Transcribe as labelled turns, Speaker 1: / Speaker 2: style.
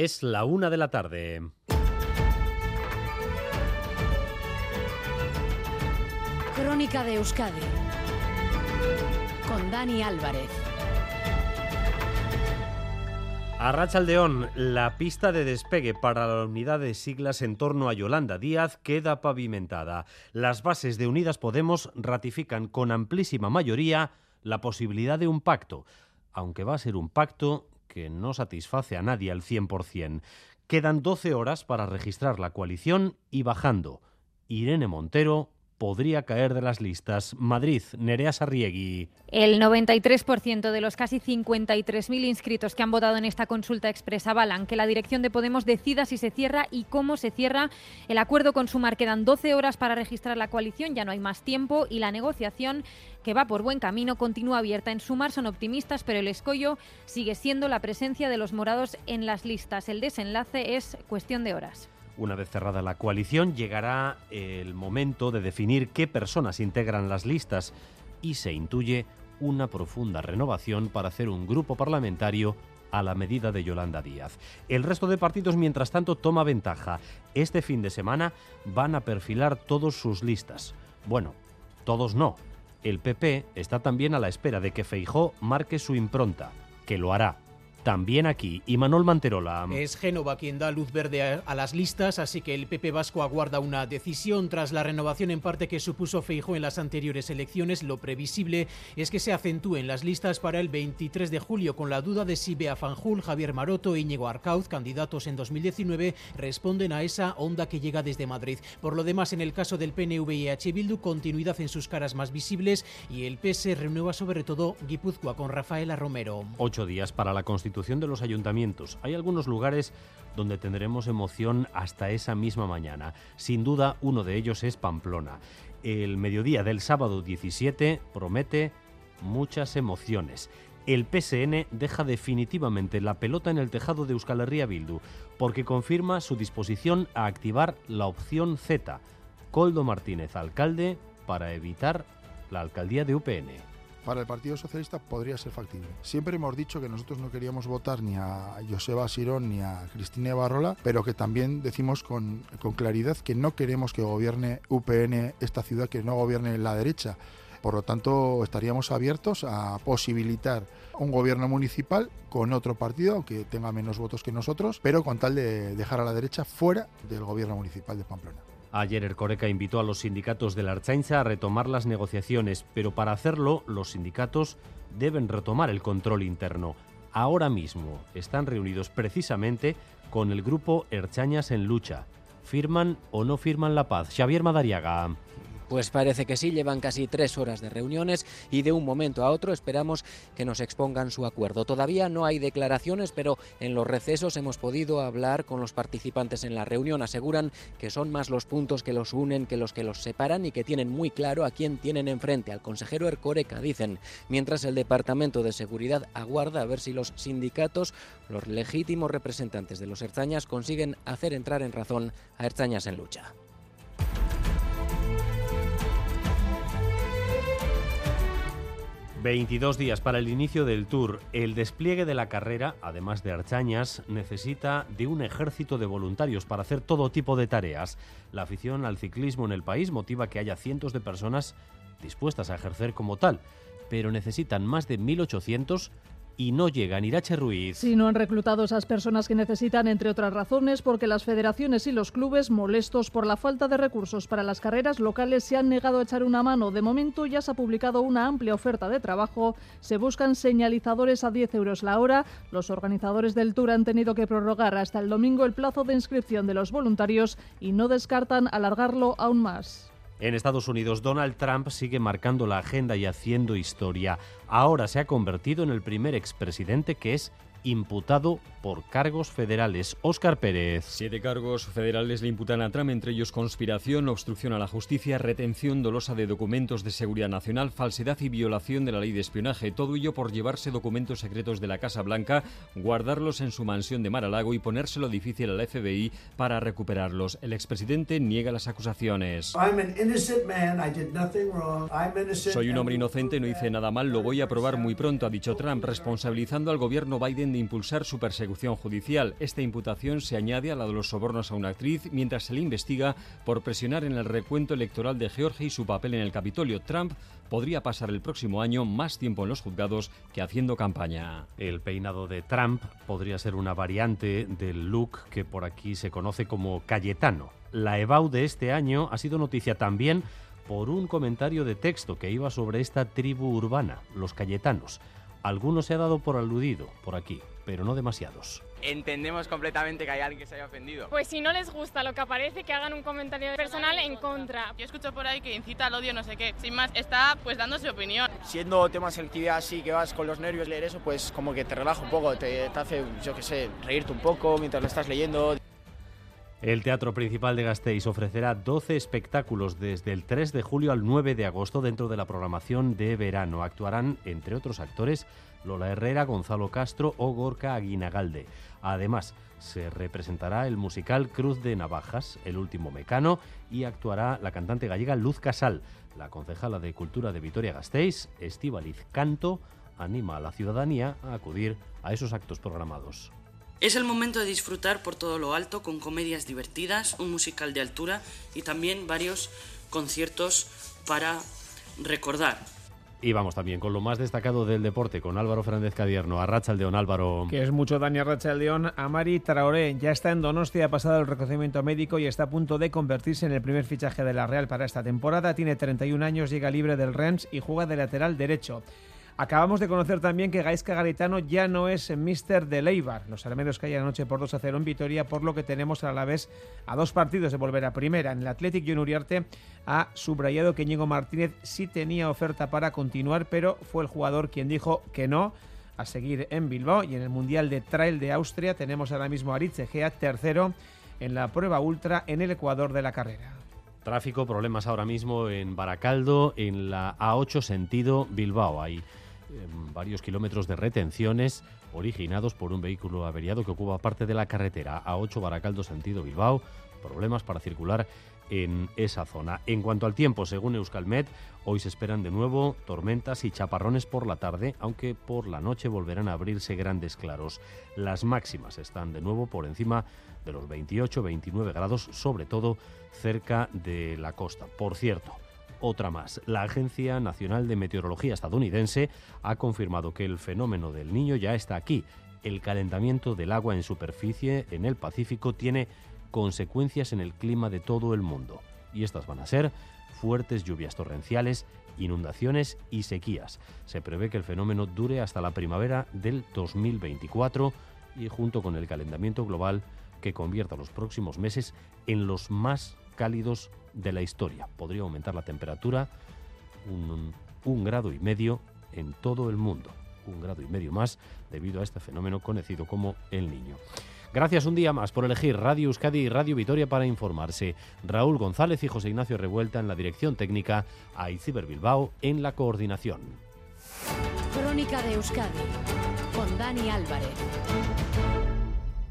Speaker 1: Es la una de la tarde.
Speaker 2: Crónica de Euskadi con Dani Álvarez.
Speaker 1: A Rachaldeón, la pista de despegue para la unidad de siglas en torno a Yolanda Díaz queda pavimentada. Las bases de Unidas Podemos ratifican con amplísima mayoría la posibilidad de un pacto, aunque va a ser un pacto que no satisface a nadie al 100%. Quedan 12 horas para registrar la coalición y bajando. Irene Montero podría caer de las listas. Madrid, Nerea Sarriegui.
Speaker 3: El 93% de los casi 53.000 inscritos que han votado en esta consulta expresa avalan que la dirección de Podemos decida si se cierra y cómo se cierra el acuerdo con Sumar. Quedan 12 horas para registrar la coalición, ya no hay más tiempo y la negociación que va por buen camino continúa abierta. En Sumar son optimistas, pero el escollo sigue siendo la presencia de los morados en las listas. El desenlace es cuestión de horas.
Speaker 1: Una vez cerrada la coalición, llegará el momento de definir qué personas integran las listas y se intuye una profunda renovación para hacer un grupo parlamentario a la medida de Yolanda Díaz. El resto de partidos, mientras tanto, toma ventaja. Este fin de semana van a perfilar todos sus listas. Bueno, todos no. El PP está también a la espera de que Feijó marque su impronta, que lo hará también aquí. Y Manuel Manterola.
Speaker 4: Es Génova quien da luz verde a, las listas, así que el PP Vasco aguarda una decisión tras la renovación en parte que supuso Feijo en las anteriores elecciones. Lo previsible es que se acentúen las listas para el 23 de julio, con la duda de si Bea Fanjul, Javier Maroto e Íñigo Arcauz, candidatos en 2019, responden a esa onda que llega desde Madrid. Por lo demás, en el caso del PNV y H. Bildu, continuidad en sus caras más visibles y el PS renueva sobre todo Guipúzcoa con Rafaela Romero.
Speaker 1: Ocho días para la constitución de los ayuntamientos. Hay algunos lugares donde tendremos emoción hasta esa misma mañana. Sin duda, uno de ellos es Pamplona. El mediodía del sábado 17 promete muchas emociones. El PSN deja definitivamente la pelota en el tejado de Euskal Herria Bildu porque confirma su disposición a activar la opción Z. Coldo Martínez, alcalde, para evitar la alcaldía de UPN
Speaker 5: para el Partido Socialista podría ser factible. Siempre hemos dicho que nosotros no queríamos votar ni a Joseba Sirón ni a Cristina Barrola, pero que también decimos con, con claridad que no queremos que gobierne UPN esta ciudad, que no gobierne la derecha. Por lo tanto, estaríamos abiertos a posibilitar un gobierno municipal con otro partido, aunque tenga menos votos que nosotros, pero con tal de dejar a la derecha fuera del gobierno municipal de Pamplona.
Speaker 1: Ayer Ercoreca invitó a los sindicatos de la Archaincha a retomar las negociaciones, pero para hacerlo los sindicatos deben retomar el control interno. Ahora mismo están reunidos precisamente con el grupo Erchañas en lucha. ¿Firman o no firman la paz? Xavier Madariaga.
Speaker 6: Pues parece que sí, llevan casi tres horas de reuniones y de un momento a otro esperamos que nos expongan su acuerdo. Todavía no hay declaraciones, pero en los recesos hemos podido hablar con los participantes en la reunión. Aseguran que son más los puntos que los unen que los que los separan y que tienen muy claro a quién tienen enfrente, al consejero Ercoreca, dicen, mientras el Departamento de Seguridad aguarda a ver si los sindicatos, los legítimos representantes de los Erzañas, consiguen hacer entrar en razón a Erzañas en lucha.
Speaker 1: 22 días para el inicio del Tour. El despliegue de la carrera, además de Archañas, necesita de un ejército de voluntarios para hacer todo tipo de tareas. La afición al ciclismo en el país motiva que haya cientos de personas dispuestas a ejercer como tal, pero necesitan más de 1.800 y no llegan. Irache Ruiz.
Speaker 7: Si no han reclutado esas personas que necesitan, entre otras razones, porque las federaciones y los clubes, molestos por la falta de recursos para las carreras locales, se han negado a echar una mano. De momento ya se ha publicado una amplia oferta de trabajo. Se buscan señalizadores a 10 euros la hora. Los organizadores del Tour han tenido que prorrogar hasta el domingo el plazo de inscripción de los voluntarios y no descartan alargarlo aún más.
Speaker 1: En Estados Unidos, Donald Trump sigue marcando la agenda y haciendo historia. Ahora se ha convertido en el primer expresidente que es imputado por cargos federales. Óscar Pérez.
Speaker 8: Siete cargos federales le imputan a Trump, entre ellos conspiración, obstrucción a la justicia, retención dolosa de documentos de seguridad nacional, falsedad y violación de la ley de espionaje. Todo ello por llevarse documentos secretos de la Casa Blanca, guardarlos en su mansión de Mar-a-Lago y ponérselo difícil al FBI para recuperarlos. El expresidente niega las acusaciones. Soy un hombre inocente, no hice nada mal, lo voy a probar muy pronto, ha dicho Trump, responsabilizando al gobierno Biden pretende impulsar su persecución judicial. Esta imputación se añade a la de los sobornos a una actriz mientras se le investiga por presionar en el recuento electoral de Georgia y su papel en el Capitolio. Trump podría pasar el próximo año más tiempo en los juzgados que haciendo campaña.
Speaker 1: El peinado de Trump podría ser una variante del look que por aquí se conoce como Cayetano. La EBAU de este año ha sido noticia también por un comentario de texto que iba sobre esta tribu urbana, los Cayetanos. Algunos se ha dado por aludido por aquí, pero no demasiados.
Speaker 9: Entendemos completamente que hay alguien que se haya ofendido.
Speaker 10: Pues si no les gusta lo que aparece, que hagan un comentario personal en contra.
Speaker 11: Yo escucho por ahí que incita al odio, no sé qué. Sin más, está pues dando su opinión.
Speaker 12: Siendo tema selectividad así, que vas con los nervios leer eso, pues como que te relaja un poco, te, te hace, yo qué sé, reírte un poco mientras lo estás leyendo.
Speaker 1: El Teatro Principal de Gasteiz ofrecerá 12 espectáculos desde el 3 de julio al 9 de agosto dentro de la programación de verano. Actuarán, entre otros actores, Lola Herrera, Gonzalo Castro o Gorka Aguinagalde. Además, se representará el musical Cruz de Navajas, El último mecano, y actuará la cantante gallega Luz Casal. La concejala de Cultura de Vitoria-Gasteiz, Estíbaliz Canto, anima a la ciudadanía a acudir a esos actos programados.
Speaker 13: Es el momento de disfrutar por todo lo alto con comedias divertidas, un musical de altura y también varios conciertos para recordar.
Speaker 1: Y vamos también con lo más destacado del deporte, con Álvaro Fernández Cadierno. A León Álvaro.
Speaker 14: Que es mucho Dani León. Amari Traoré ya está en Donostia, ha pasado el reconocimiento médico y está a punto de convertirse en el primer fichaje de la Real para esta temporada. Tiene 31 años, llega libre del Rennes y juega de lateral derecho. Acabamos de conocer también que Gaisca Garitano ya no es Mister de Leibar. Los armeros caen anoche por 2 a 0 en Vitoria, por lo que tenemos a la vez a dos partidos de volver a primera. En el Athletic John Uriarte ha subrayado que Ñigo Martínez sí tenía oferta para continuar, pero fue el jugador quien dijo que no a seguir en Bilbao. Y en el Mundial de Trail de Austria tenemos ahora mismo a Aritz Egea, tercero en la prueba ultra en el Ecuador de la carrera.
Speaker 1: Tráfico, problemas ahora mismo en Baracaldo, en la A8 sentido Bilbao. Ahí varios kilómetros de retenciones originados por un vehículo averiado que ocupa parte de la carretera A8 Baracaldo sentido Bilbao. Problemas para circular en esa zona. En cuanto al tiempo, según Euskalmet, hoy se esperan de nuevo tormentas y chaparrones por la tarde, aunque por la noche volverán a abrirse grandes claros. Las máximas están de nuevo por encima de los 28-29 grados, sobre todo cerca de la costa. Por cierto, otra más. La Agencia Nacional de Meteorología estadounidense ha confirmado que el fenómeno del niño ya está aquí. El calentamiento del agua en superficie en el Pacífico tiene consecuencias en el clima de todo el mundo. Y estas van a ser fuertes lluvias torrenciales, inundaciones y sequías. Se prevé que el fenómeno dure hasta la primavera del 2024 y junto con el calentamiento global que convierta los próximos meses en los más cálidos de la historia. Podría aumentar la temperatura un, grado y medio en todo el mundo. Un grado y medio más debido a este fenómeno conocido como el niño. Gracias un día más por elegir Radio Euskadi y Radio Vitoria para informarse. Raúl González y José Ignacio Revuelta en la dirección técnica, Aiciber Bilbao en la coordinación.
Speaker 2: Crónica de Euskadi con Dani Álvarez.